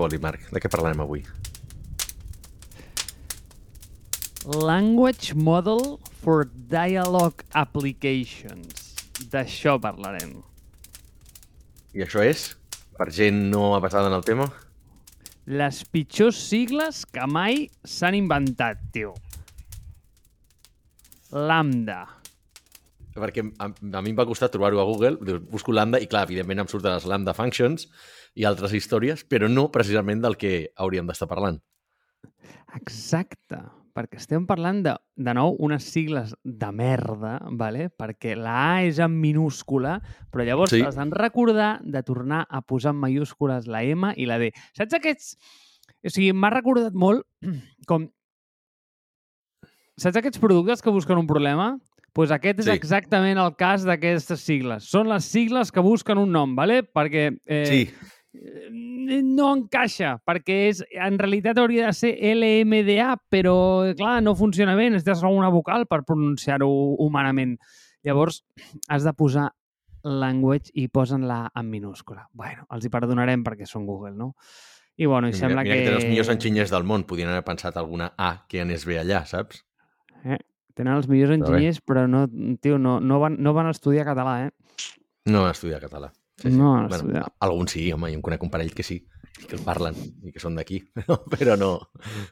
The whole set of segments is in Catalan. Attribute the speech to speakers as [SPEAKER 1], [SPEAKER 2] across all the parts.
[SPEAKER 1] foli, Marc. De què parlarem avui?
[SPEAKER 2] Language Model for Dialogue Applications. D'això parlarem.
[SPEAKER 1] I això és? Per gent no avançada en el tema?
[SPEAKER 2] Les pitjors sigles que mai s'han inventat, tio. Lambda.
[SPEAKER 1] Perquè a, a mi em va costar trobar-ho a Google, dius, busco Lambda, i clar, evidentment em surten les Lambda Functions i altres històries, però no precisament del que hauríem d'estar parlant.
[SPEAKER 2] Exacte, perquè estem parlant de, de nou, unes sigles de merda, vale? perquè la A és en minúscula, però llavors
[SPEAKER 1] Sí.
[SPEAKER 2] has de recordar de tornar a posar en mayúscules la M i la D. Saps aquests... O sigui, m'ha recordat molt com... Saps aquests productes que busquen un problema? Pues aquest és
[SPEAKER 1] Sí.
[SPEAKER 2] exactament el cas d'aquestes sigles. Són les sigles que busquen un nom, vale? perquè eh,
[SPEAKER 1] Sí,
[SPEAKER 2] eh, no encaixa, perquè és, en realitat hauria de ser LMDA, però, clar, no funciona bé, necessites alguna vocal per pronunciar-ho humanament. Llavors, has de posar language i posen la en minúscula. Bueno, els hi perdonarem perquè són Google, no? I, bueno, i
[SPEAKER 1] mira,
[SPEAKER 2] sembla
[SPEAKER 1] mira que...
[SPEAKER 2] que...
[SPEAKER 1] tenen els millors enginyers del món. Podien haver pensat alguna A que anés bé allà, saps?
[SPEAKER 2] Eh? Tenen els millors enginyers, però no, tio, no, no, van, no van estudiar català, eh?
[SPEAKER 1] No van estudiar català.
[SPEAKER 2] No van
[SPEAKER 1] Bueno,
[SPEAKER 2] estudiar.
[SPEAKER 1] alguns sí, home, jo en conec un parell que sí, que el parlen i que són d'aquí, però no,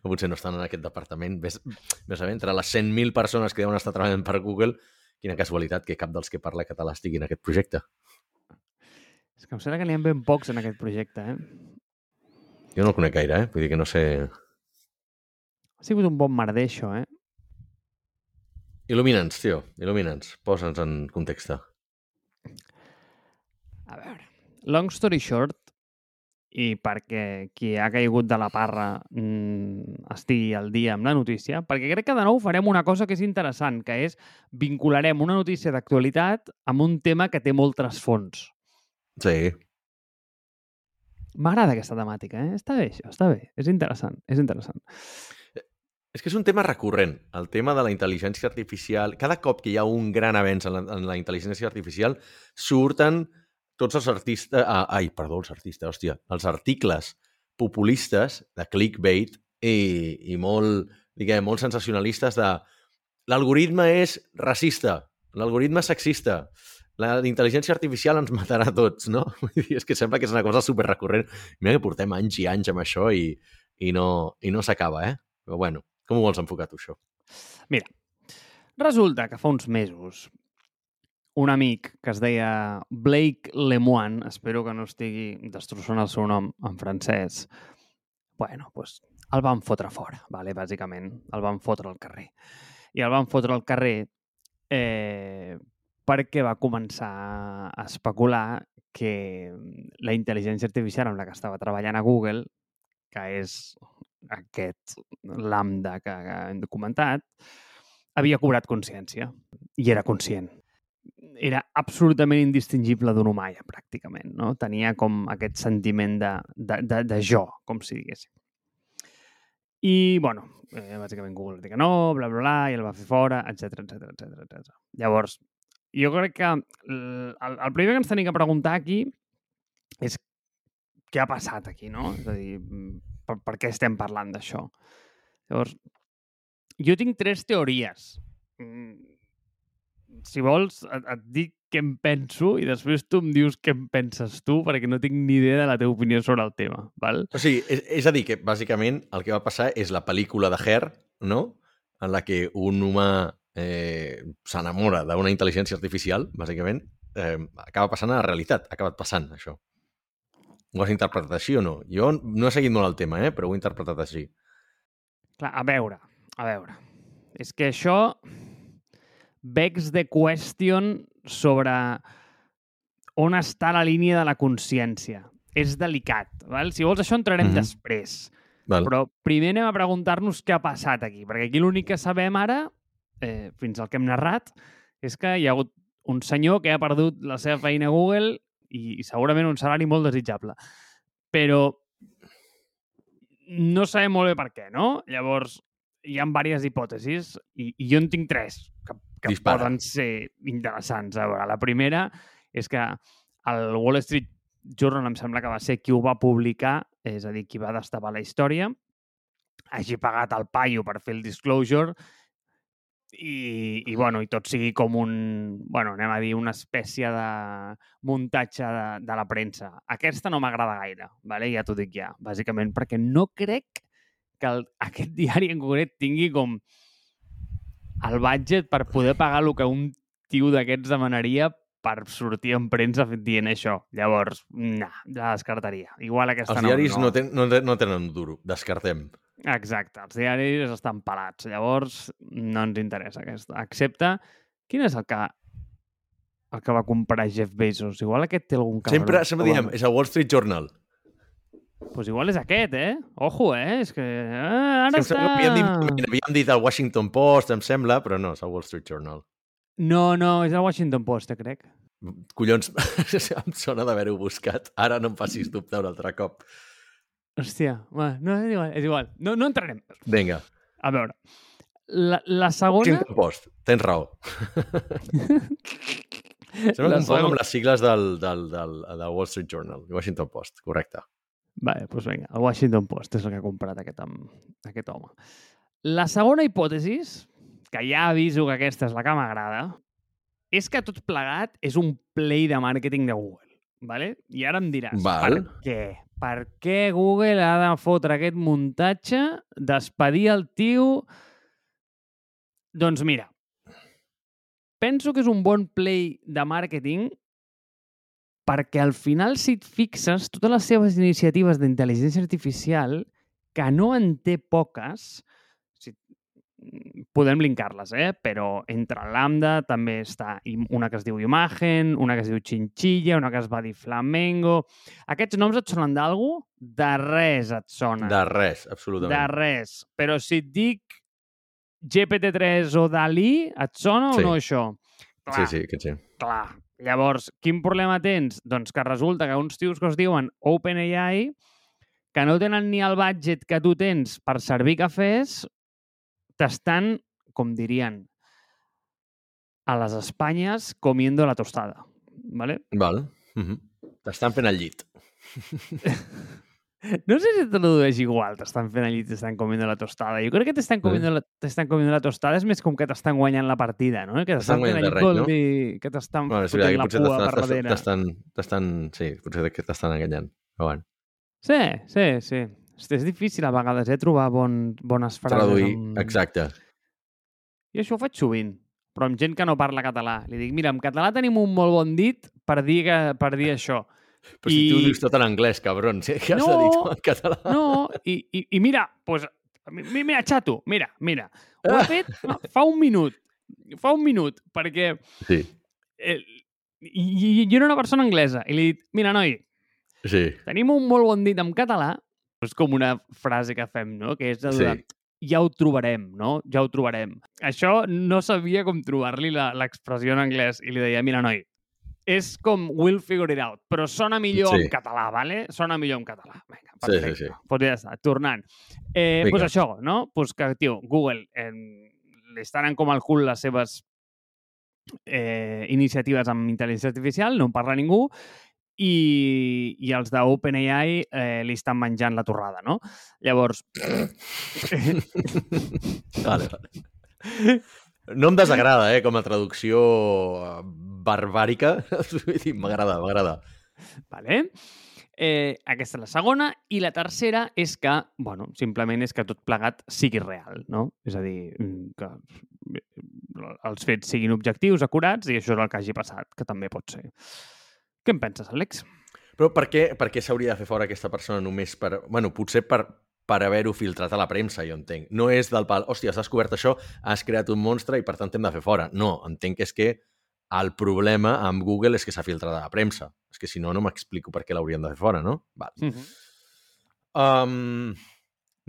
[SPEAKER 1] potser no estan en aquest departament. Ves, ves a veure, entre les 100.000 persones que deuen estar treballant per Google, quina casualitat que cap dels que parla català estigui en aquest projecte.
[SPEAKER 2] És que em sembla que n'hi ha ben pocs en aquest projecte, eh?
[SPEAKER 1] Jo no el conec gaire, eh? Vull dir que no sé...
[SPEAKER 2] Ha sigut un bon merder, això, eh?
[SPEAKER 1] Il·lumina'ns, tio, il·lumina'ns. Posa'ns en context.
[SPEAKER 2] A veure, long story short, i perquè qui ha caigut de la parra mm, estigui al dia amb la notícia, perquè crec que de nou farem una cosa que és interessant, que és vincularem una notícia d'actualitat amb un tema que té molt trasfons.
[SPEAKER 1] Sí,
[SPEAKER 2] M'agrada aquesta temàtica, eh? Està bé, això, està bé. És interessant, és interessant.
[SPEAKER 1] És que és un tema recurrent, el tema de la intel·ligència artificial. Cada cop que hi ha un gran avenç en la, en la intel·ligència artificial, surten tots els artistes... Ah, ai, perdó, els artistes, hòstia. Els articles populistes de clickbait i, i molt, diguem, molt sensacionalistes de l'algoritme és racista, l'algoritme és sexista, la intel·ligència artificial ens matarà tots, no? Vull dir, és que sembla que és una cosa superrecurrent. Mira que portem anys i anys amb això i, i no, i no s'acaba, eh? Però bueno, com ho vols enfocar tu, això?
[SPEAKER 2] Resulta que fa uns mesos un amic que es deia Blake Lemoine, espero que no estigui destrossant el seu nom en francès, bueno, pues, el van fotre fora, vale, bàsicament. El van fotre al carrer. I el van fotre al carrer eh, perquè va començar a especular que la intel·ligència artificial amb la que estava treballant a Google, que és aquest lambda que, hem comentat, havia cobrat consciència i era conscient. Era absolutament indistingible d'un humà, ja, pràcticament. No? Tenia com aquest sentiment de, de, de, de jo, com si diguéssim. I, bueno, eh, bàsicament Google va que no, bla, bla, bla, i el va fer fora, etc etc etc etc. Llavors, jo crec que el, el el primer que ens tenim que preguntar aquí és què ha passat aquí, no? És a dir, mm, per, per què estem parlant d'això? Llavors, jo tinc tres teories. Mm, Si vols, et, et dic què em penso i després tu em dius què en penses tu perquè no tinc ni idea de la teva opinió sobre el tema, val?
[SPEAKER 1] O sigui, és, és a dir, que bàsicament el que va passar és la pel·lícula de Her, no? En la que un humà eh, s'enamora d'una intel·ligència artificial, bàsicament, eh, acaba passant a la realitat, ha acabat passant, això. Ho has interpretat així o no? Jo no he seguit molt el tema, eh? però ho he interpretat així.
[SPEAKER 2] Clar, a veure, a veure. És que això vex de question sobre on està la línia de la consciència. És delicat, val? Si vols, això entrarem
[SPEAKER 1] Mhm.
[SPEAKER 2] després.
[SPEAKER 1] Val.
[SPEAKER 2] Però primer anem a preguntar-nos què ha passat aquí, perquè aquí l'únic que sabem ara, eh, fins al que hem narrat, és que hi ha hagut un senyor que ha perdut la seva feina a Google i, i segurament un salari molt desitjable. Però no sabem molt bé per què, no? Llavors, hi ha diverses hipòtesis i, i jo en tinc tres que, que
[SPEAKER 1] Dispara.
[SPEAKER 2] poden ser interessants. A veure, la primera és que el Wall Street Journal em sembla que va ser qui ho va publicar és a dir, qui va destapar la història, hagi pagat el paio per fer el disclosure i, i, bueno, i tot sigui com un, bueno, anem a dir, una espècie de muntatge de, de la premsa. Aquesta no m'agrada gaire, vale? ja t'ho dic ja, bàsicament, perquè no crec que el, aquest diari en concret tingui com el budget per poder pagar el que un tio d'aquests demanaria per sortir en premsa dient això. Llavors, no, la descartaria. Igual aquesta
[SPEAKER 1] Els
[SPEAKER 2] no.
[SPEAKER 1] diaris no, ten, no, ten- no tenen duro, descartem.
[SPEAKER 2] Exacte, els diaris estan pelats. Llavors, no ens interessa aquesta. Excepte, quin és el que el que va comprar Jeff Bezos? Igual aquest té algun cabron.
[SPEAKER 1] Sempre, sempre diem, és el Wall Street Journal.
[SPEAKER 2] Pues igual és aquest, eh? Ojo, eh? És que... Ah, ara
[SPEAKER 1] Em
[SPEAKER 2] està...
[SPEAKER 1] havíem dit, havíem dit el Washington Post, em sembla, però no, és el Wall Street Journal.
[SPEAKER 2] No, no, és el Washington Post, eh, crec.
[SPEAKER 1] Collons, em sona d'haver-ho buscat. Ara no em facis dubtar un altre cop.
[SPEAKER 2] Hòstia, va, no, és igual, és igual. No, no entrarem.
[SPEAKER 1] Vinga,
[SPEAKER 2] A veure, la, la segona...
[SPEAKER 1] Washington Post, tens raó. Sembla
[SPEAKER 2] la
[SPEAKER 1] que
[SPEAKER 2] segona...
[SPEAKER 1] amb les sigles del, del, del, del Wall Street Journal, Washington Post, correcte.
[SPEAKER 2] Vale, doncs vinga, el Washington Post és el que ha comprat aquest, aquest home. La segona hipòtesi, que ja aviso que aquesta és la que m'agrada, és que tot plegat és un play de màrqueting de Google. Vale? I ara em diràs,
[SPEAKER 1] Val.
[SPEAKER 2] per què? Per què Google ha de fotre aquest muntatge, despedir el tio... Doncs mira, penso que és un bon play de màrqueting perquè al final, si et fixes, totes les seves iniciatives d'intel·ligència artificial, que no en té poques, podem linkar-les, eh? però entre Lambda també està una que es diu Imagen, una que es diu Chinchilla, una que es va dir Flamengo... Aquests noms et sonen d'algú? De res et sonen.
[SPEAKER 1] De res,
[SPEAKER 2] De
[SPEAKER 1] absolutament.
[SPEAKER 2] res. Però si et dic GPT-3 o Dalí, et sona
[SPEAKER 1] Sí.
[SPEAKER 2] o no això?
[SPEAKER 1] Sí, sí, que sí.
[SPEAKER 2] Clar. Llavors, quin problema tens? Doncs que resulta que uns tios que es diuen OpenAI, que no tenen ni el budget que tu tens per servir cafès, t'estan, com dirien, a les Espanyes comiendo la tostada. ¿vale?
[SPEAKER 1] Val. Mm -hmm. T'estan fent el llit.
[SPEAKER 2] No sé si te tradueix igual, t'estan fent allí, t'estan comiendo la tostada. Jo crec que t'estan comiendo, la, comiendo la tostada és més com que t'estan guanyant la partida, no? Que
[SPEAKER 1] T'estan
[SPEAKER 2] fent
[SPEAKER 1] guanyant
[SPEAKER 2] allí
[SPEAKER 1] res, no?
[SPEAKER 2] goldi, que t'estan
[SPEAKER 1] Bueno,
[SPEAKER 2] fotent
[SPEAKER 1] veritat,
[SPEAKER 2] la pua per darrere.
[SPEAKER 1] t'estan- Sí, potser que t'estan enganyant. Però bueno,
[SPEAKER 2] Sí, sí, sí. És difícil a vegades, eh, trobar bon, bones frases.
[SPEAKER 1] traduir,
[SPEAKER 2] amb-
[SPEAKER 1] exacte.
[SPEAKER 2] I això ho faig sovint, però amb gent que no parla català. Li dic, mira, en català tenim un molt bon dit per dir, que, per dir això.
[SPEAKER 1] Però si tu ho
[SPEAKER 2] I-
[SPEAKER 1] dius tot en anglès, cabron, sí, que has
[SPEAKER 2] No.
[SPEAKER 1] de dir tot en català.
[SPEAKER 2] No, i, i, i mira, pues, mi- mira, xato, mira, mira. Ho he fet fa un minut. Fa un minut, perquè
[SPEAKER 1] Sí,
[SPEAKER 2] eh, i, i, jo era una persona anglesa i li he dit, mira, noi,
[SPEAKER 1] sí,
[SPEAKER 2] tenim un molt bon dit en català, és com una frase que fem, no? Que és de,
[SPEAKER 1] Sí.
[SPEAKER 2] de ja ho trobarem, no? Ja ho trobarem. Això no sabia com trobar-li la- l'expressió en anglès i li deia, mira, noi, és com we'll figure it out, però sona millor
[SPEAKER 1] Sí.
[SPEAKER 2] en català, vale? Sona millor en català. Vinga,
[SPEAKER 1] Sí, sí,
[SPEAKER 2] perfecte.
[SPEAKER 1] sí.
[SPEAKER 2] Pues ja està, tornant. Eh,
[SPEAKER 1] Vinga.
[SPEAKER 2] pues això, no? Pues que, tio, Google eh, li estan en com al cul les seves eh, iniciatives amb intel·ligència artificial, no en parla ningú, i, i els d'OpenAI eh, li estan menjant la torrada, no? Llavors,
[SPEAKER 1] Vale, vale. No em desagrada, eh, com a traducció eh, barbàrica. M'agrada, m'agrada.
[SPEAKER 2] vale? Eh, aquesta és la segona. I la tercera és que, bueno, simplement és que tot plegat sigui real, no? És a dir, que els fets siguin objectius, acurats, i això és el que hagi passat, que també pot ser. Què en penses, Àlex?
[SPEAKER 1] Però per què, per què s'hauria de fer fora aquesta persona només per... Bueno, potser per, per haver-ho filtrat a la premsa, jo entenc. No és del pal, hòstia, has descobert això, has creat un monstre i per tant t'hem de fer fora. No, entenc que és que el problema amb Google és que s'ha filtrat a la premsa. És que si no, no m'explico per què l'haurien de fer fora, no? Val.
[SPEAKER 2] Mm -hmm.
[SPEAKER 1] Um,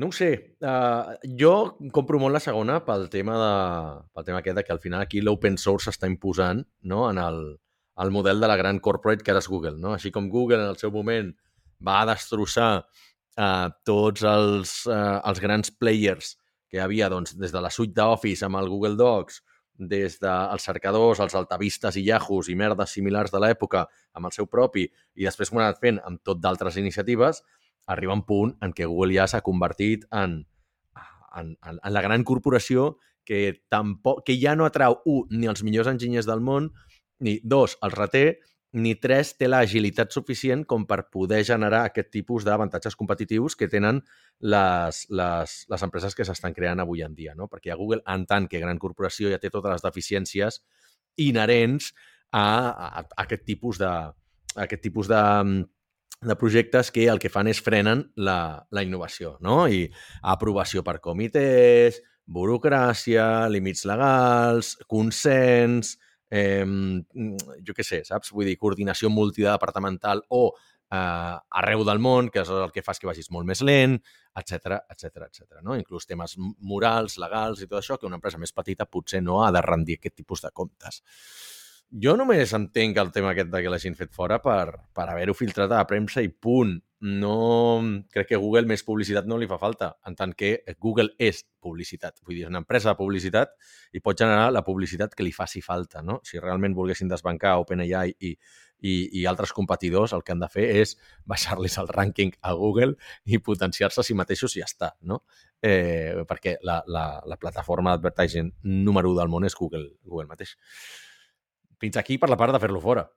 [SPEAKER 1] no ho sé. Uh, jo compro molt la segona pel tema, de, pel tema aquest de que al final aquí l'open source s'està imposant no? en el, el model de la gran corporate que ara és Google. No? Així com Google en el seu moment va destrossar uh, tots els, uh, els grans players que hi havia doncs, des de la suite d'Office amb el Google Docs, des dels cercadors, els altavistes i Yahoos i merdes similars de l'època amb el seu propi, i després ho han anat fent amb tot d'altres iniciatives, arriba un punt en què Google ja s'ha convertit en, en, en, en la gran corporació que, tampoc, que ja no atrau, un, ni els millors enginyers del món, ni dos, els reté, ni tres, té l'agilitat suficient com per poder generar aquest tipus d'avantatges competitius que tenen les, les, les empreses que s'estan creant avui en dia. No? Perquè a Google, en tant que gran corporació, ja té totes les deficiències inherents a, a, a aquest tipus de, a aquest tipus de, de projectes que el que fan és frenen la, la innovació, no? I aprovació per comitès, burocràcia, límits legals, consens, eh, jo què sé, saps? Vull dir, coordinació multidepartamental o eh, arreu del món, que és el que fa que vagis molt més lent, etc etc etc. no? Inclús temes morals, legals i tot això, que una empresa més petita potser no ha de rendir aquest tipus de comptes. Jo només entenc el tema aquest de que l'hagin fet fora per, per haver-ho filtrat a la premsa i punt no... Crec que Google més publicitat no li fa falta, en tant que Google és publicitat. Vull dir, és una empresa de publicitat i pot generar la publicitat que li faci falta, no? Si realment volguessin desbancar OpenAI i, i, i altres competidors, el que han de fer és baixar-los el rànquing a Google i potenciar-se a si mateixos i ja està, no? Eh, perquè la, la, la plataforma d'advertising número 1 del món és Google, Google mateix. Fins aquí per la part de fer-lo fora.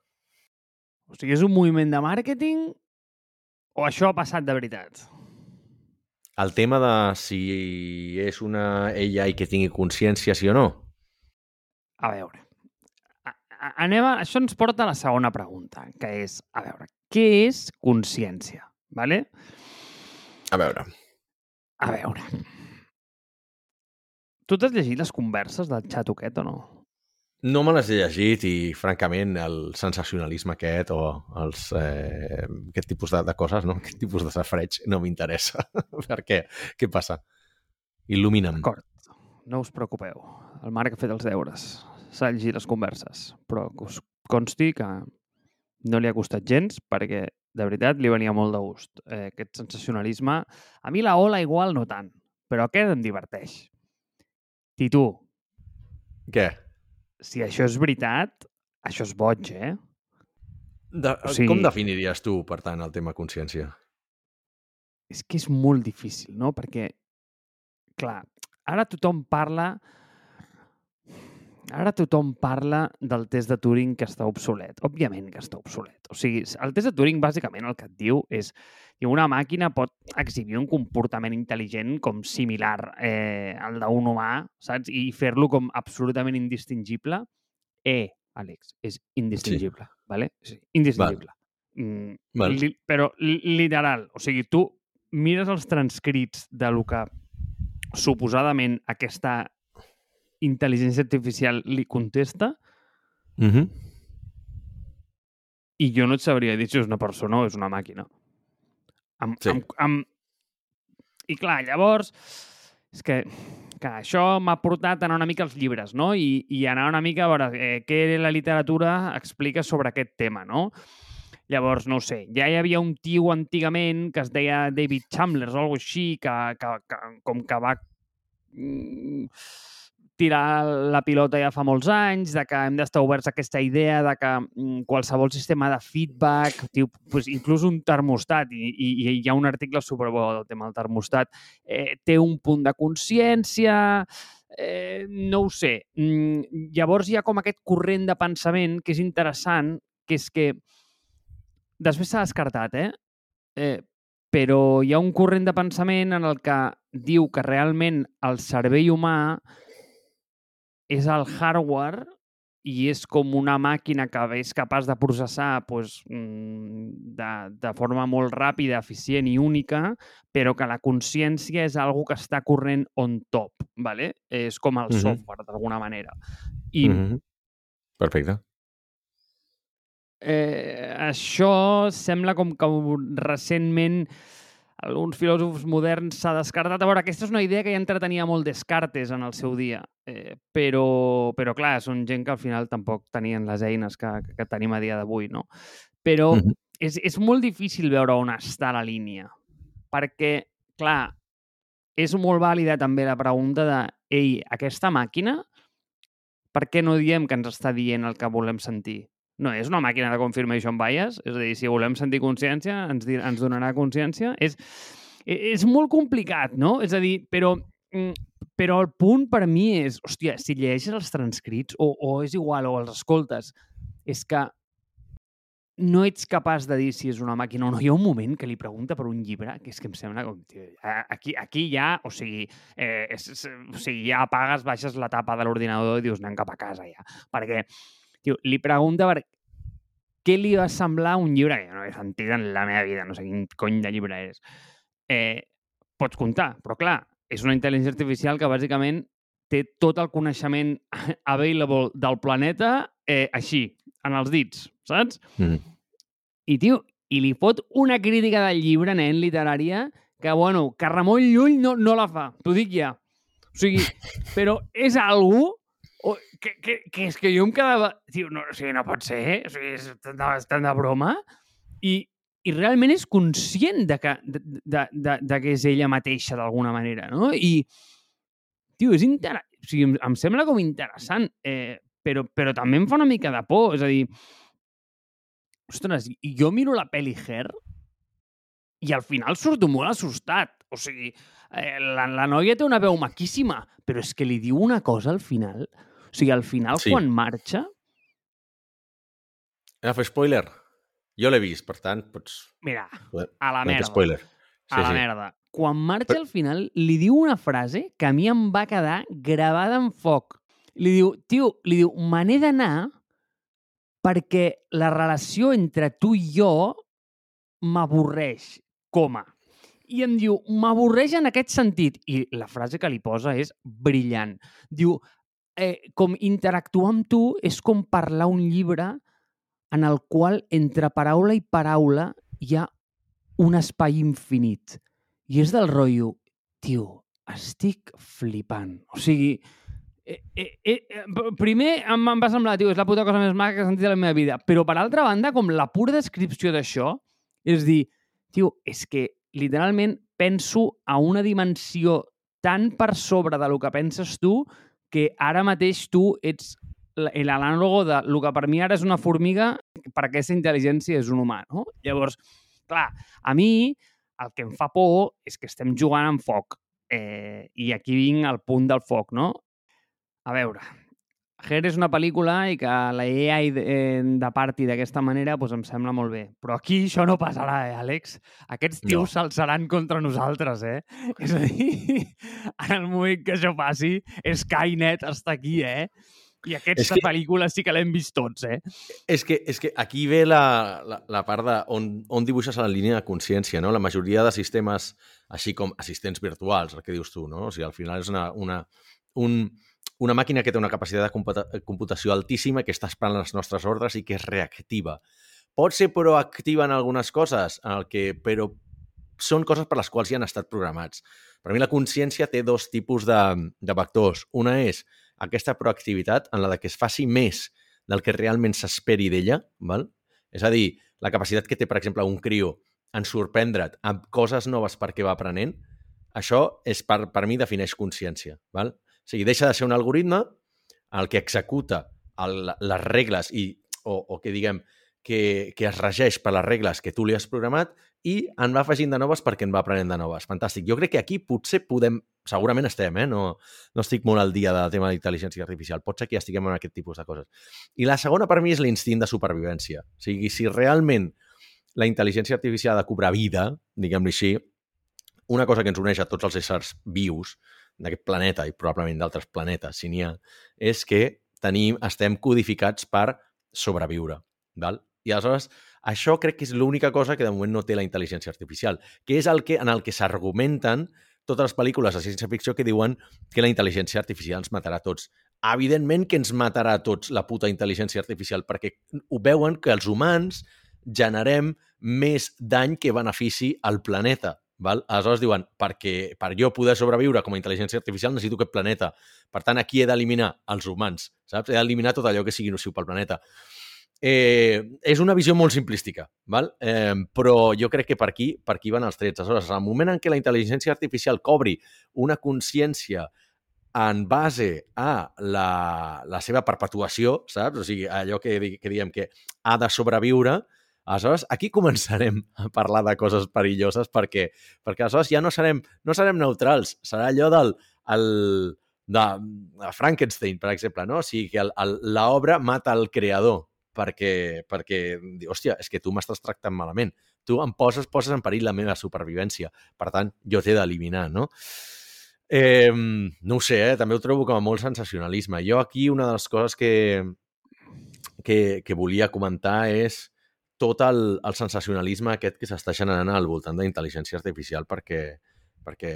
[SPEAKER 2] O sigui, és un moviment de màrqueting o això ha passat de veritat?
[SPEAKER 1] El tema de si és una AI que tingui consciència, sí o no?
[SPEAKER 2] A veure, a, a, anem a, això ens porta a la segona pregunta, que és, a veure, què és consciència? Vale?
[SPEAKER 1] A veure.
[SPEAKER 2] A veure. Tu t'has llegit les converses del xat o no?
[SPEAKER 1] No me les he llegit i, francament, el sensacionalisme aquest o els, eh, aquest tipus de, de coses, no? aquest tipus de safreig no m'interessa. per què? Què passa? Il·lumina'm.
[SPEAKER 2] D'acord, no us preocupeu. El Marc ha fet els deures. S'ha llegit les converses, però que us consti que no li ha costat gens perquè, de veritat, li venia molt de gust. Eh, aquest sensacionalisme... A mi la ola igual no tant, però aquest em diverteix. I tu?
[SPEAKER 1] Què?
[SPEAKER 2] Si això és veritat, això és boig, eh?
[SPEAKER 1] De, o sigui, com definiries tu, per tant, el tema consciència?
[SPEAKER 2] És que és molt difícil, no? Perquè, clar, ara tothom parla Ara tothom parla del test de Turing que està obsolet. Òbviament que està obsolet. O sigui, el test de Turing bàsicament el que et diu és que una màquina pot exhibir un comportament intel·ligent com similar eh, al d'un humà, saps? I fer-lo com absolutament indistingible. Eh, Àlex, és indistingible, sí. vale? Sí, indistingible. Val. Mm, Val. Li, però literal, o sigui, tu mires els transcrits de lo que suposadament aquesta intel·ligència artificial li contesta
[SPEAKER 1] uh -huh.
[SPEAKER 2] i jo no et sabria dir si és una persona o és una màquina. Amb, sí. amb, amb... I clar, llavors, és que, que això m'ha portat a anar una mica als llibres, no? I, i anar una mica a veure eh, què la literatura explica sobre aquest tema, no? Llavors, no sé, ja hi havia un tio antigament que es deia David Chandler o alguna així, que, que, que com que va mm, tirar la pilota ja fa molts anys, de que hem d'estar oberts a aquesta idea de que mm, qualsevol sistema de feedback, tio, pues, inclús un termostat, i, i, i hi ha un article superbo del tema del termostat, eh, té un punt de consciència, eh, no ho sé. Mm, llavors hi ha com aquest corrent de pensament que és interessant, que és que després s'ha descartat, eh? eh? Però hi ha un corrent de pensament en el que diu que realment el cervell humà és el hardware i és com una màquina que és capaç de processar pues, mm, de, de forma molt ràpida, eficient i única, però que la consciència és algo que està corrent on top, ¿vale? És com el uh -huh. software, d'alguna manera. I, uh -huh.
[SPEAKER 1] Perfecte.
[SPEAKER 2] Eh, això sembla com que recentment alguns filòsofs moderns s'ha descartat. A veure, aquesta és una idea que ja entretenia molt Descartes en el seu dia, eh, però, però clar, són gent que al final tampoc tenien les eines que, que tenim a dia d'avui, no? Però mm -hmm. és, és molt difícil veure on està la línia, perquè, clar, és molt vàlida també la pregunta de ei, aquesta màquina, per què no diem que ens està dient el que volem sentir? No és una màquina de confirmation bias, és a dir, si volem sentir consciència, ens, dir, ens donarà consciència. És, és molt complicat, no? És a dir, però, mm, però el punt per mi és, hòstia, si llegeixes els transcrits, o, o és igual, o els escoltes, és que no ets capaç de dir si és una màquina o no. Hi ha un moment que li pregunta per un llibre que és que em sembla com... Aquí, aquí ja, o sigui, eh, és, és, o sigui, ja apagues, baixes la tapa de l'ordinador i dius anem cap a casa ja. Perquè, tio, li pregunta per què li va semblar un llibre que no he sentit en la meva vida, no sé quin cony de llibre és. Eh, pots comptar, però clar, és una intel·ligència artificial que bàsicament té tot el coneixement available del planeta eh, així, en els dits, saps? Mm. I, tio, i li fot una crítica del llibre, nen, literària, que, bueno, que Ramon Llull no, no la fa, t'ho dic ja. O sigui, però és algú o, que, que, que és que jo em quedava... Tio, no, o sigui, no pot ser, o sigui, és tan de, tan de broma. I, i realment és conscient de que, de, de, de, de que és ella mateixa d'alguna manera, no? I, tio, és inter... o sigui, em, em sembla com interessant, eh, però, però també em fa una mica de por. És a dir, ostres, jo miro la pel·li Her i al final surto molt assustat. O sigui, eh, la, la noia té una veu maquíssima, però és que li diu una cosa al final. O sigui, al final, sí. quan marxa...
[SPEAKER 1] Fer spoiler? Jo l'he vist, per tant, pots...
[SPEAKER 2] Mira, a la merda.
[SPEAKER 1] Spoiler.
[SPEAKER 2] Sí, a la sí. merda. Quan marxa al final, li diu una frase que a mi em va quedar gravada en foc li diu, tio, li diu, me n'he d'anar perquè la relació entre tu i jo m'avorreix, coma. I em diu, m'avorreix en aquest sentit. I la frase que li posa és brillant. Diu, eh, com interactuar amb tu és com parlar un llibre en el qual entre paraula i paraula hi ha un espai infinit. I és del rotllo, tio, estic flipant. O sigui, Eh, eh, eh, eh primer em, em va semblar, tio, és la puta cosa més maca que he sentit a la meva vida. Però, per altra banda, com la pura descripció d'això, és dir, tio, és que literalment penso a una dimensió tan per sobre de lo que penses tu que ara mateix tu ets l'anàlogo de lo que per mi ara és una formiga, per aquesta intel·ligència és un humà, no? Llavors, clar, a mi el que em fa por és que estem jugant amb foc. Eh, I aquí vinc al punt del foc, no? A veure, Her és una pel·lícula i que la AI de, eh, de parti d'aquesta manera doncs em sembla molt bé. Però aquí això no passarà, eh, Àlex? Aquests tios no. s'alçaran contra nosaltres, eh? És a dir, en el moment que això passi, Skynet està aquí, eh? I aquesta que... pel·lícula sí que l'hem vist tots, eh?
[SPEAKER 1] És que, és que aquí ve la, la, la part de on, on dibuixes la línia de consciència, no? La majoria de sistemes, així com assistents virtuals, el que dius tu, no? O sigui, al final és una, una, un, una màquina que té una capacitat de computació altíssima, que està esperant les nostres ordres i que és reactiva. Pot ser proactiva en algunes coses, en el que, però són coses per les quals ja han estat programats. Per mi la consciència té dos tipus de, de vectors. Una és aquesta proactivitat en la de que es faci més del que realment s'esperi d'ella, val? és a dir, la capacitat que té, per exemple, un crió en sorprendre't amb coses noves perquè va aprenent, això és per, per mi defineix consciència. Val? O sigui, deixa de ser un algoritme el que executa el, les regles i, o, o que diguem que, que es regeix per les regles que tu li has programat i en va afegint de noves perquè en va aprenent de noves. Fantàstic. Jo crec que aquí potser podem, segurament estem, eh? no, no estic molt al dia del tema d'intel·ligència artificial, pot ser que ja estiguem en aquest tipus de coses. I la segona per mi és l'instint de supervivència. O sigui, si realment la intel·ligència artificial ha de cobrar vida, diguem-li així, una cosa que ens uneix a tots els éssers vius d'aquest planeta i probablement d'altres planetes, si n'hi ha, és que tenim, estem codificats per sobreviure. Val? I aleshores, això crec que és l'única cosa que de moment no té la intel·ligència artificial, que és el que en el que s'argumenten totes les pel·lícules de ciència-ficció que diuen que la intel·ligència artificial ens matarà tots. Evidentment que ens matarà a tots la puta intel·ligència artificial, perquè ho veuen que els humans generem més dany que benefici al planeta. Val? Aleshores diuen, perquè per jo poder sobreviure com a intel·ligència artificial necessito aquest planeta. Per tant, aquí he d'eliminar els humans, saps? He d'eliminar tot allò que sigui nociu pel planeta. Eh, és una visió molt simplística, val? Eh, però jo crec que per aquí, per aquí van els trets. Aleshores, al moment en què la intel·ligència artificial cobri una consciència en base a la, la seva perpetuació, saps? O sigui, allò que, que diem que ha de sobreviure, aleshores aquí començarem a parlar de coses perilloses perquè, perquè aleshores ja no serem, no serem neutrals, serà allò del el, de, de Frankenstein, per exemple, no? O sigui, que l'obra mata el creador perquè, perquè diu, hòstia, és que tu m'estàs tractant malament. Tu em poses, poses en perill la meva supervivència. Per tant, jo t'he d'eliminar, no? Eh, no ho sé, eh? també ho trobo com a molt sensacionalisme. Jo aquí una de les coses que, que, que volia comentar és tot el, el sensacionalisme aquest que s'està generant al voltant de intel·ligència artificial perquè, perquè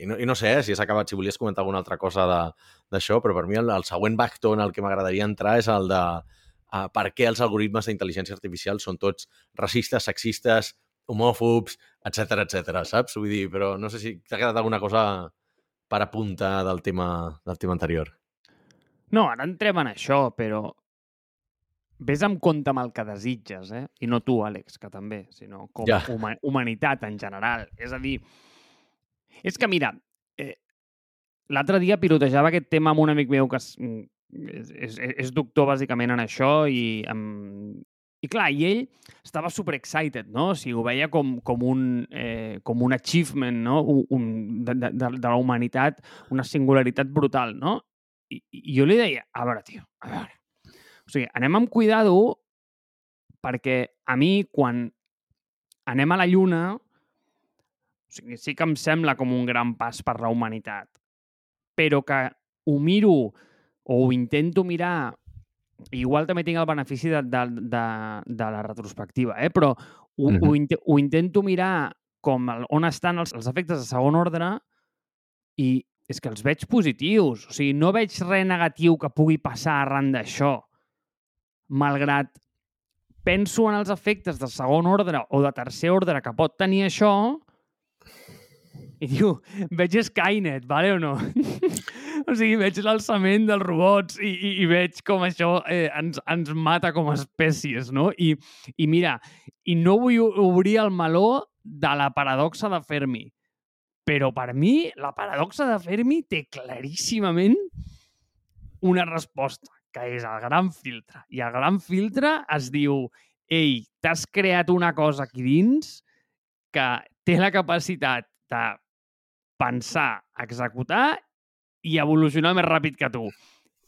[SPEAKER 1] i, no, i no sé eh, si has acabat, si volies comentar alguna altra cosa d'això, però per mi el, el següent bacto en el que m'agradaria entrar és el de uh, per què els algoritmes d'intel·ligència artificial són tots racistes, sexistes, homòfobs, etc etc. saps? Vull dir, però no sé si t'ha quedat alguna cosa per apuntar del tema, del tema anterior.
[SPEAKER 2] No, ara entrem en això, però vés amb compte amb el que desitges, eh? I no tu, Àlex, que també, sinó com
[SPEAKER 1] Ja.
[SPEAKER 2] huma humanitat en general. És a dir, és que mira, eh, l'altre dia pilotejava aquest tema amb un amic meu que és, és, és, és doctor bàsicament en això i, amb... i clar, i ell estava super excited, no? O sigui, ho veia com, com, un, eh, com un achievement, no? Un, un, de, de, de la humanitat, una singularitat brutal, no? I, i jo li deia, a veure, tio, a veure. O sigui, anem amb cuidado perquè a mi, quan anem a la Lluna, o sigui, sí que em sembla com un gran pas per la humanitat, però que ho miro o ho intento mirar igual també tinc el benefici de, de, de, de la retrospectiva, eh? però ho, mm. -hmm. ho, ho intento mirar com el, on estan els, els efectes de segon ordre i és que els veig positius. O sigui, no veig res negatiu que pugui passar arran d'això. Malgrat penso en els efectes de segon ordre o de tercer ordre que pot tenir això i diu, veig Skynet, vale o no? o sigui, veig l'alçament dels robots i, i, i veig com això eh, ens, ens mata com a espècies, no? I, I mira, i no vull obrir el meló de la paradoxa de Fermi, però per mi la paradoxa de Fermi té claríssimament una resposta, que és el gran filtre. I el gran filtre es diu ei, t'has creat una cosa aquí dins que té la capacitat de pensar, executar i evolucionar més ràpid que tu.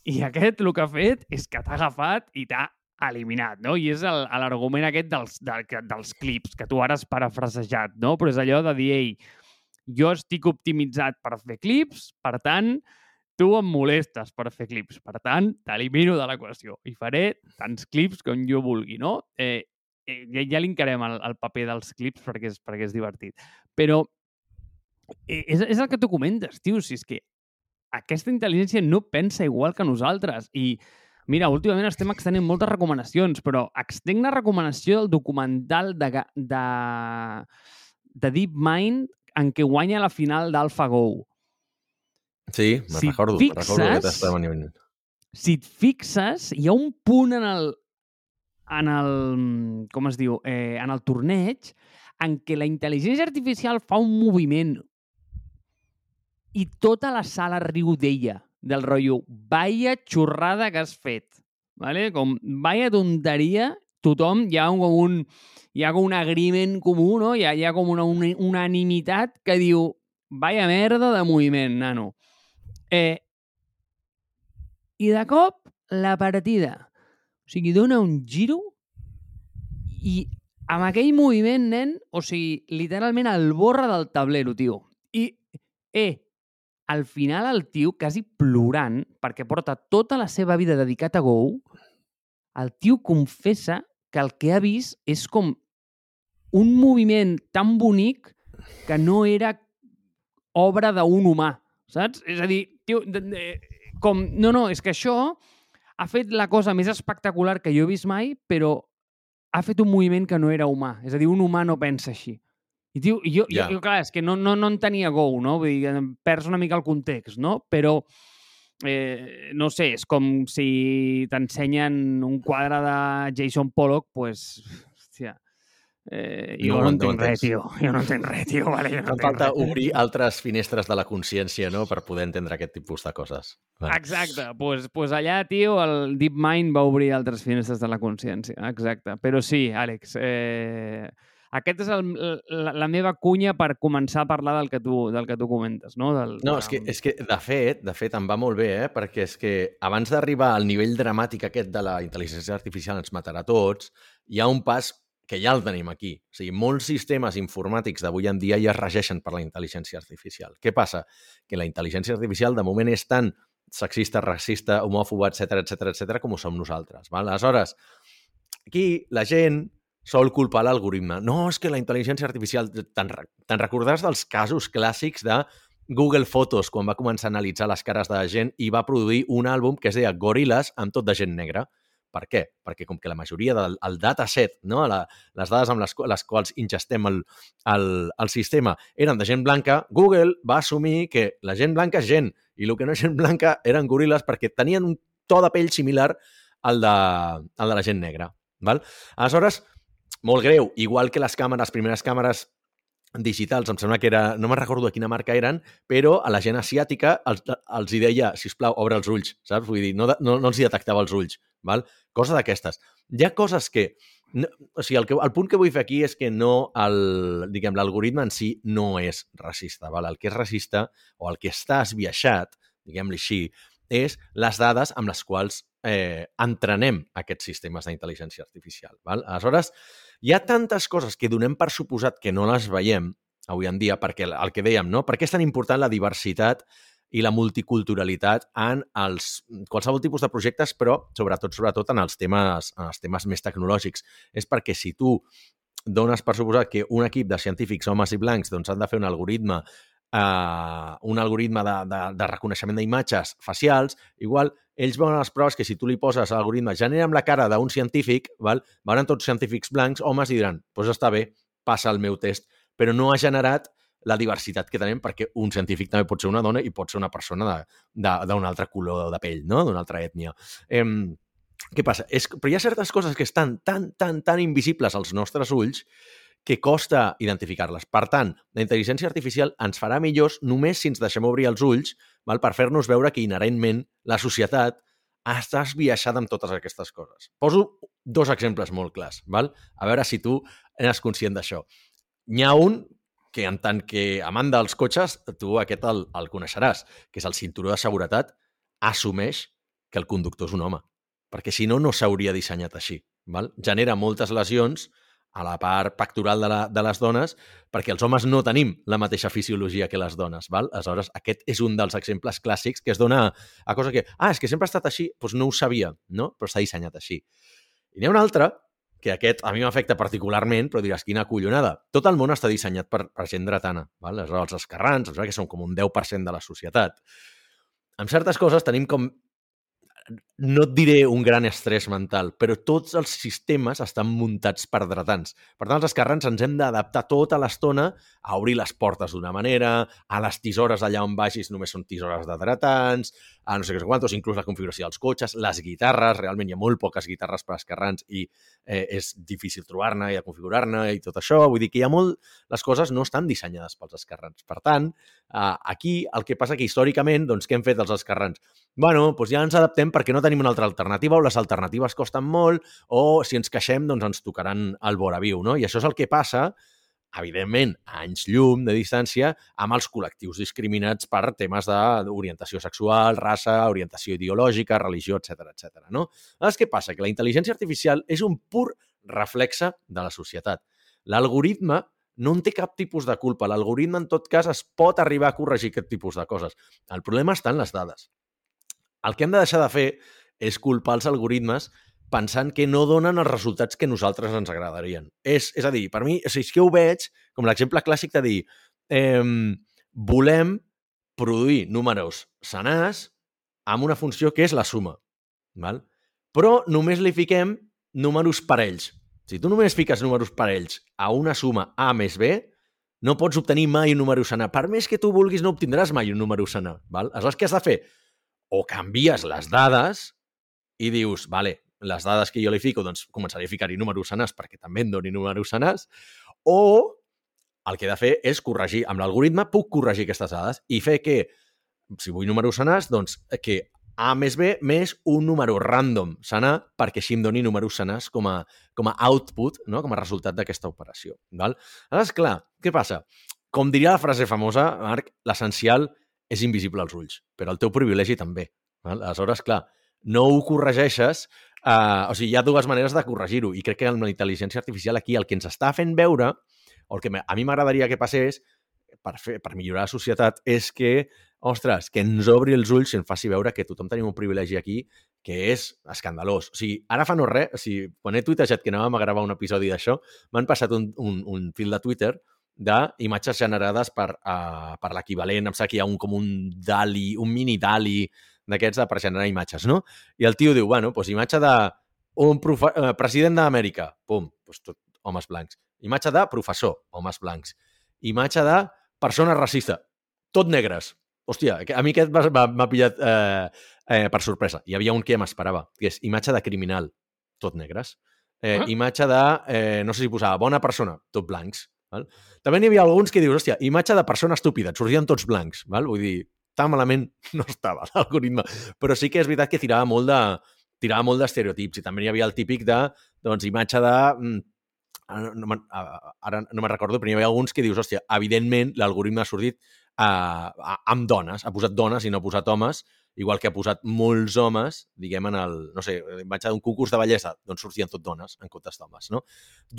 [SPEAKER 2] I aquest el que ha fet és que t'ha agafat i t'ha eliminat, no? I és l'argument aquest dels, del, dels clips, que tu ara has parafrasejat, no? Però és allò de dir, ei, jo estic optimitzat per fer clips, per tant, tu em molestes per fer clips. Per tant, t'elimino de l'equació i faré tants clips com jo vulgui, no? Eh, eh, ja, ja l'incarem el, el paper dels clips perquè és, perquè és divertit. Però eh, és, és el que tu comentes, tio, si és que aquesta intel·ligència no pensa igual que nosaltres i Mira, últimament estem extenent moltes recomanacions, però extenc la recomanació del documental de, de, de DeepMind en què guanya la final d'AlphaGo.
[SPEAKER 1] Sí, me'n
[SPEAKER 2] Si
[SPEAKER 1] recordo, me'n recordo
[SPEAKER 2] fixes-
[SPEAKER 1] que venint.
[SPEAKER 2] si et fixes, hi ha un punt en el, en el, com es diu, eh, en el torneig en què la intel·ligència artificial fa un moviment i tota la sala riu d'ella, del rotllo, vaya xorrada que has fet. ¿vale? Com, vaya tonteria, tothom, hi ha com un, hi ha com un agreement comú, no? Hi ha, hi ha com una, una unanimitat que diu, vaya merda de moviment, nano. Eh, I de cop, la partida. O sigui, dona un giro i amb aquell moviment, nen, o sigui, literalment el borra del tablero, tio. I, eh, al final el tio, quasi plorant, perquè porta tota la seva vida dedicat a Go, el tio confessa que el que ha vist és com un moviment tan bonic que no era obra d'un humà, saps? És a dir, tio, de, de, com, no, no, és que això ha fet la cosa més espectacular que jo he vist mai, però ha fet un moviment que no era humà. És a dir, un humà no pensa així. I, tio, jo,
[SPEAKER 1] Ja.
[SPEAKER 2] jo, clar, és que no, no, no en tenia Go, no? Vull dir, perds una mica el context, no? Però, eh, no sé, és com si t'ensenyen un quadre de Jason Pollock, pues, Eh, jo no, no entenc res, tio. Jo no entenc res, tio. Vale, jo no
[SPEAKER 1] Em falta res. obrir altres finestres de la consciència, no?, per poder entendre aquest tipus de coses.
[SPEAKER 2] Vale. Exacte. Doncs pues, pues allà, tio, el DeepMind va obrir altres finestres de la consciència. Exacte. Però sí, Àlex, eh, aquest és el, la, la meva cunya per començar a parlar del que tu, del que tu comentes, no? Del,
[SPEAKER 1] no, és que, és que, de fet, de fet, em va molt bé, eh? perquè és que abans d'arribar al nivell dramàtic aquest de la intel·ligència artificial ens matarà tots, hi ha un pas que ja el tenim aquí. O sigui, molts sistemes informàtics d'avui en dia ja es regeixen per la intel·ligència artificial. Què passa? Que la intel·ligència artificial de moment és tan sexista, racista, homòfoba, etc etc etc com ho som nosaltres. Val? Aleshores, aquí la gent sol culpar l'algoritme. No, és que la intel·ligència artificial... Te'n te recordaràs dels casos clàssics de Google Fotos, quan va començar a analitzar les cares de la gent i va produir un àlbum que es deia Gorillaz amb tot de gent negra. Per què? Perquè com que la majoria del el dataset, no? la, les dades amb les, les quals ingestem el, el, el sistema eren de gent blanca, Google va assumir que la gent blanca és gent i el que no és gent blanca eren goril·les perquè tenien un to de pell similar al de, al de la gent negra. Val? Aleshores, molt greu, igual que les càmeres, primeres càmeres digitals, em sembla que era, no me'n recordo de quina marca eren, però a la gent asiàtica els, els hi deia, si us plau, obre els ulls, saps? Vull dir, no, no, no els hi detectava els ulls, val? Cosa d'aquestes. Hi ha coses que... No, o sigui, el, que, el punt que vull fer aquí és que no el, diguem, l'algoritme en si no és racista, val? El que és racista o el que està esbiaixat, diguem-li així, és les dades amb les quals eh, entrenem aquests sistemes d'intel·ligència artificial. Val? Aleshores, hi ha tantes coses que donem per suposat que no les veiem avui en dia, perquè el que dèiem, no? Per què és tan important la diversitat i la multiculturalitat en els, qualsevol tipus de projectes, però sobretot sobretot en els temes, en els temes més tecnològics. És perquè si tu dones per suposat que un equip de científics homes i blancs doncs, han de fer un algoritme eh, un algoritme de, de, de reconeixement d'imatges facials, igual ells veuen les proves que si tu li poses l'algoritme genera'm la cara d'un científic, val? veuran tots científics blancs, homes, i diran, doncs pues està bé, passa el meu test, però no ha generat la diversitat que tenim perquè un científic també pot ser una dona i pot ser una persona d'un altre color de pell, no? d'una altra ètnia. Eh, què passa? És, però hi ha certes coses que estan tan, tan, tan invisibles als nostres ulls que costa identificar-les. Per tant, la intel·ligència artificial ens farà millors només si ens deixem obrir els ulls val, per fer-nos veure que inherentment la societat està esbiaixada amb totes aquestes coses. Poso dos exemples molt clars, val? a veure si tu eres conscient d'això. N'hi ha un que en tant que amant dels cotxes, tu aquest el, el coneixeràs, que és el cinturó de seguretat, assumeix que el conductor és un home. Perquè si no, no s'hauria dissenyat així. Val? Genera moltes lesions a la part pectoral de, la, de les dones, perquè els homes no tenim la mateixa fisiologia que les dones. Val? Aleshores, aquest és un dels exemples clàssics que es dona a cosa que, ah, és que sempre ha estat així, doncs no ho sabia, no? però està dissenyat així. I n'hi ha un altre, que aquest a mi m'afecta particularment, però diràs, quina collonada. Tot el món està dissenyat per, per gent dretana. Val? Aleshores, els esquerrans, que són com un 10% de la societat. Amb certes coses tenim com no et diré un gran estrès mental, però tots els sistemes estan muntats per dretans. Per tant, els esquerrans ens hem d'adaptar tota l'estona a obrir les portes d'una manera, a les tisores allà on vagis només són tisores de dretans, a no sé què quantos, inclús la configuració dels cotxes, les guitarres, realment hi ha molt poques guitarres per esquerrans i eh, és difícil trobar-ne i a configurar-ne i tot això. Vull dir que hi ha molt... Les coses no estan dissenyades pels esquerrans. Per tant, eh, aquí el que passa que històricament, doncs, què hem fet els esquerrans? bueno, doncs ja ens adaptem perquè no tenim una altra alternativa o les alternatives costen molt o si ens queixem, doncs ens tocaran el vora viu, no? I això és el que passa evidentment, a anys llum de distància amb els col·lectius discriminats per temes d'orientació sexual, raça, orientació ideològica, religió, etc etc. no? Llavors, què passa? Que la intel·ligència artificial és un pur reflexe de la societat. L'algoritme no en té cap tipus de culpa. L'algoritme, en tot cas, es pot arribar a corregir aquest tipus de coses. El problema està en les dades. El que hem de deixar de fer és culpar els algoritmes pensant que no donen els resultats que nosaltres ens agradarien. És, és a dir, per mi, o sigui, és que ho veig com l'exemple clàssic de dir eh, volem produir números senars amb una funció que és la suma. Val? Però només li fiquem números parells. Si tu només fiques números parells a una suma A més B, no pots obtenir mai un número senar. Per més que tu vulguis, no obtindràs mai un número senar. Val? Aleshores, què has de fer? O canvies les dades i dius, vale, les dades que jo li fico, doncs començaré a ficar-hi números senars perquè també em doni números senars, o el que he de fer és corregir. Amb l'algoritme puc corregir aquestes dades i fer que, si vull números senars, doncs que A més B més un número random senar perquè així em doni números senars com a, com a output, no? com a resultat d'aquesta operació. Val? Aleshores, clar, què passa? Com diria la frase famosa, Marc, l'essencial és invisible als ulls, però el teu privilegi també. Val? Aleshores, clar, no ho corregeixes, eh, o sigui, hi ha dues maneres de corregir-ho, i crec que amb la intel·ligència artificial aquí el que ens està fent veure o el que a mi m'agradaria que passés per, fer, per millorar la societat és que, ostres, que ens obri els ulls i ens faci veure que tothom tenim un privilegi aquí que és escandalós. O sigui, ara fa no res, o sigui, quan he tuitejat que anàvem a gravar un episodi d'això, m'han passat un, un, un fil de Twitter d'imatges generades per, uh, per l'equivalent, em sap que hi ha un, com un DALI, un mini DALI d'aquests per generar imatges, no? I el tio diu, bueno, doncs imatge de un profe uh, president d'Amèrica, pum, doncs tot homes blancs. Imatge de professor, homes blancs. Imatge de persona racista, tot negres. Hòstia, a mi aquest m'ha pillat eh, eh, per sorpresa. Hi havia un que m'esperava, que és imatge de criminal, tot negres. Eh, ah. Imatge de, eh, no sé si posava, bona persona, tot blancs. Val? També n'hi havia alguns que dius, hòstia, imatge de persona estúpida, et sortien tots blancs. Val? Vull dir, tan malament no estava l'algoritme. Però sí que és veritat que tirava molt de tirava molt d'estereotips i també hi havia el típic de, doncs, imatge de mm, ara no, ara no me'n recordo, però hi havia alguns que dius, hòstia, evidentment l'algoritme ha sortit uh, amb dones, ha posat dones i no ha posat homes, igual que ha posat molts homes, diguem, en el, no sé, vaig a un concurs de bellesa, doncs sortien tot dones en comptes d'homes, no?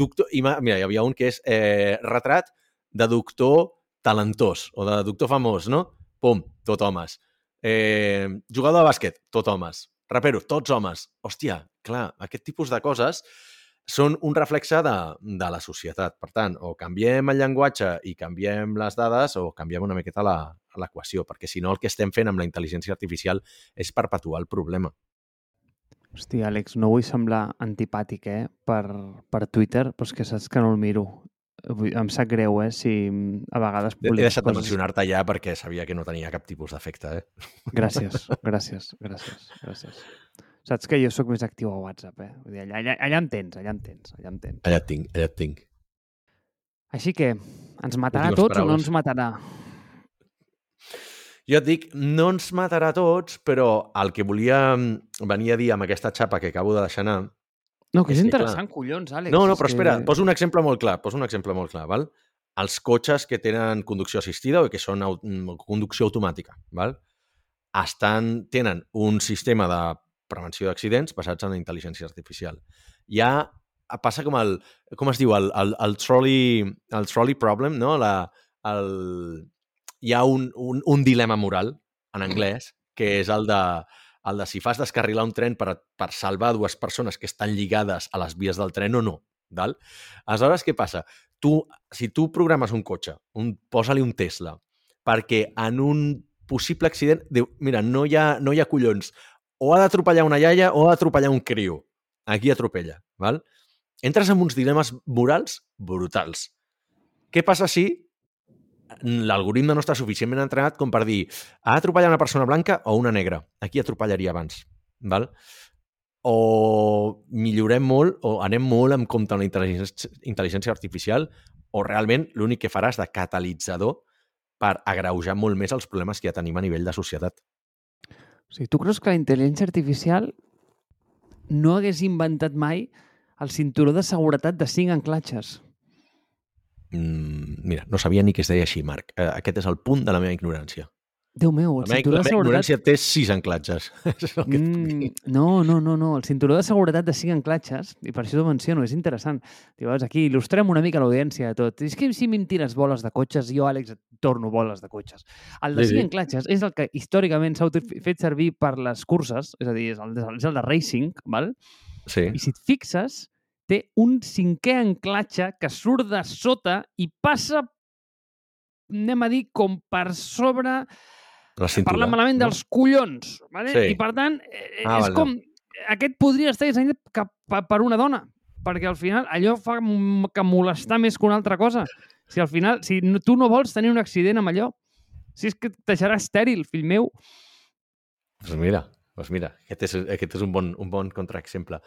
[SPEAKER 1] Doctor, i mira, hi havia un que és eh, retrat de doctor talentós o de doctor famós, no? Pum, tot homes. Eh, jugador de bàsquet, tot homes. Rapero, tots homes. Hòstia, clar, aquest tipus de coses són un reflexe de, de la societat. Per tant, o canviem el llenguatge i canviem les dades o canviem una miqueta l'equació, perquè si no el que estem fent amb la intel·ligència artificial és perpetuar el problema.
[SPEAKER 2] Hòstia, Àlex, no vull semblar antipàtic eh, per, per Twitter, però és que saps que no el miro. Em sap greu, eh, si a vegades...
[SPEAKER 1] He deixat coses... de mencionar-te ja perquè sabia que no tenia cap tipus d'efecte, eh?
[SPEAKER 2] Gràcies, gràcies, gràcies, gràcies. Saps que jo sóc més actiu a WhatsApp, eh? Vull dir, allà, allà, allà em tens, allà em tens, allà em tens.
[SPEAKER 1] Allà et tinc, allà et tinc.
[SPEAKER 2] Així que, ens matarà a tots paraules. o no ens matarà?
[SPEAKER 1] Jo et dic, no ens matarà a tots, però el que volia mm, venir a dir amb aquesta xapa que acabo de deixar anar...
[SPEAKER 2] No, que és, és interessant, que, collons, Àlex.
[SPEAKER 1] No, no, però que... espera, poso un exemple molt clar, poso un exemple molt clar, val? Els cotxes que tenen conducció assistida o que són au mm, conducció automàtica, val? Estan, tenen un sistema de prevenció d'accidents basats en la intel·ligència artificial. Ja passa com el, com es diu, el, el, el, trolley, el trolley problem, no? La, el, hi ha un, un, un dilema moral en anglès que és el de, el de si fas descarrilar un tren per, per salvar dues persones que estan lligades a les vies del tren o no. Val? Aleshores, què passa? Tu, si tu programes un cotxe, un, posa-li un Tesla, perquè en un possible accident diu, mira, no hi ha, no hi ha collons, o ha d'atropellar una iaia o ha d'atropellar un criu. Aquí atropella, val? Entres en uns dilemes morals brutals. Què passa si l'algoritme no està suficientment entrenat com per dir ha d'atropellar una persona blanca o una negra? Aquí atropellaria abans, val? O millorem molt o anem molt en compte amb la intel·ligència, intel·ligència artificial o realment l'únic que faràs de catalitzador per agreujar molt més els problemes que ja tenim a nivell de societat.
[SPEAKER 2] O sigui, tu creus que la intel·ligència artificial no hagués inventat mai el cinturó de seguretat de cinc anclatges?
[SPEAKER 1] Mm, mira, no sabia ni que es deia així, Marc. Eh, aquest és el punt de la meva ignorància.
[SPEAKER 2] Déu meu, el cinturó de seguretat... La ignorància
[SPEAKER 1] té sis anclatges. mm,
[SPEAKER 2] no, no, no, no. El cinturó de seguretat de cinc anclatges, i per això t'ho menciono, és interessant. Llavors, aquí il·lustrem una mica l'audiència de tot. És que si em tires boles de cotxes, jo, Àlex, et torno boles de cotxes. El de sí, cinc sí. anclatges és el que històricament s'ha fet servir per les curses, és a dir, és el, és el de racing, val?
[SPEAKER 1] Sí.
[SPEAKER 2] I si et fixes, té un cinquè anclatge que surt de sota i passa, anem a dir, com per sobre
[SPEAKER 1] la cintura,
[SPEAKER 2] parla malament no? dels collons. Vale? Sí. I per tant, eh, ah, és vale. com... Aquest podria estar dissenyat cap per una dona, perquè al final allò fa que molestar més que una altra cosa. Si al final, si tu no vols tenir un accident amb allò, si és que et deixarà estèril, fill meu.
[SPEAKER 1] Doncs pues mira, pues mira, aquest és, aquest és un bon, un bon contraexemple.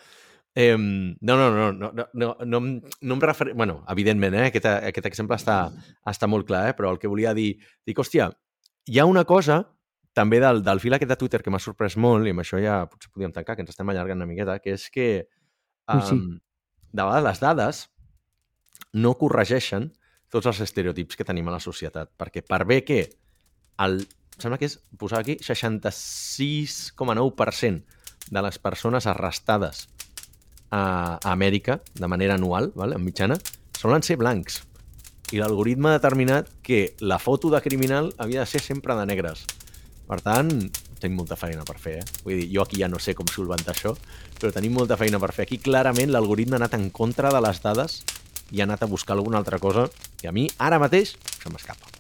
[SPEAKER 1] Eh, no, no, no, no, no, no, no, no em refer... bueno, evidentment, eh, aquest, aquest exemple està, està molt clar, eh, però el que volia dir, dic, hòstia, hi ha una cosa també del, del fil aquest de Twitter que m'ha sorprès molt, i amb això ja potser podíem tancar, que ens estem allargant una miqueta, que és que um,
[SPEAKER 2] sí.
[SPEAKER 1] de vegades les dades no corregeixen tots els estereotips que tenim a la societat, perquè per bé que el, sembla que és, posava aquí, 66,9% de les persones arrestades a, a Amèrica de manera anual, vale, en mitjana, solen ser blancs. I l'algoritme ha determinat que la foto de criminal havia de ser sempre de negres. Per tant, tenim molta feina per fer, eh? Vull dir, jo aquí ja no sé com solventar això, però tenim molta feina per fer. Aquí clarament l'algoritme ha anat en contra de les dades i ha anat a buscar alguna altra cosa que a mi ara mateix se m'escapa.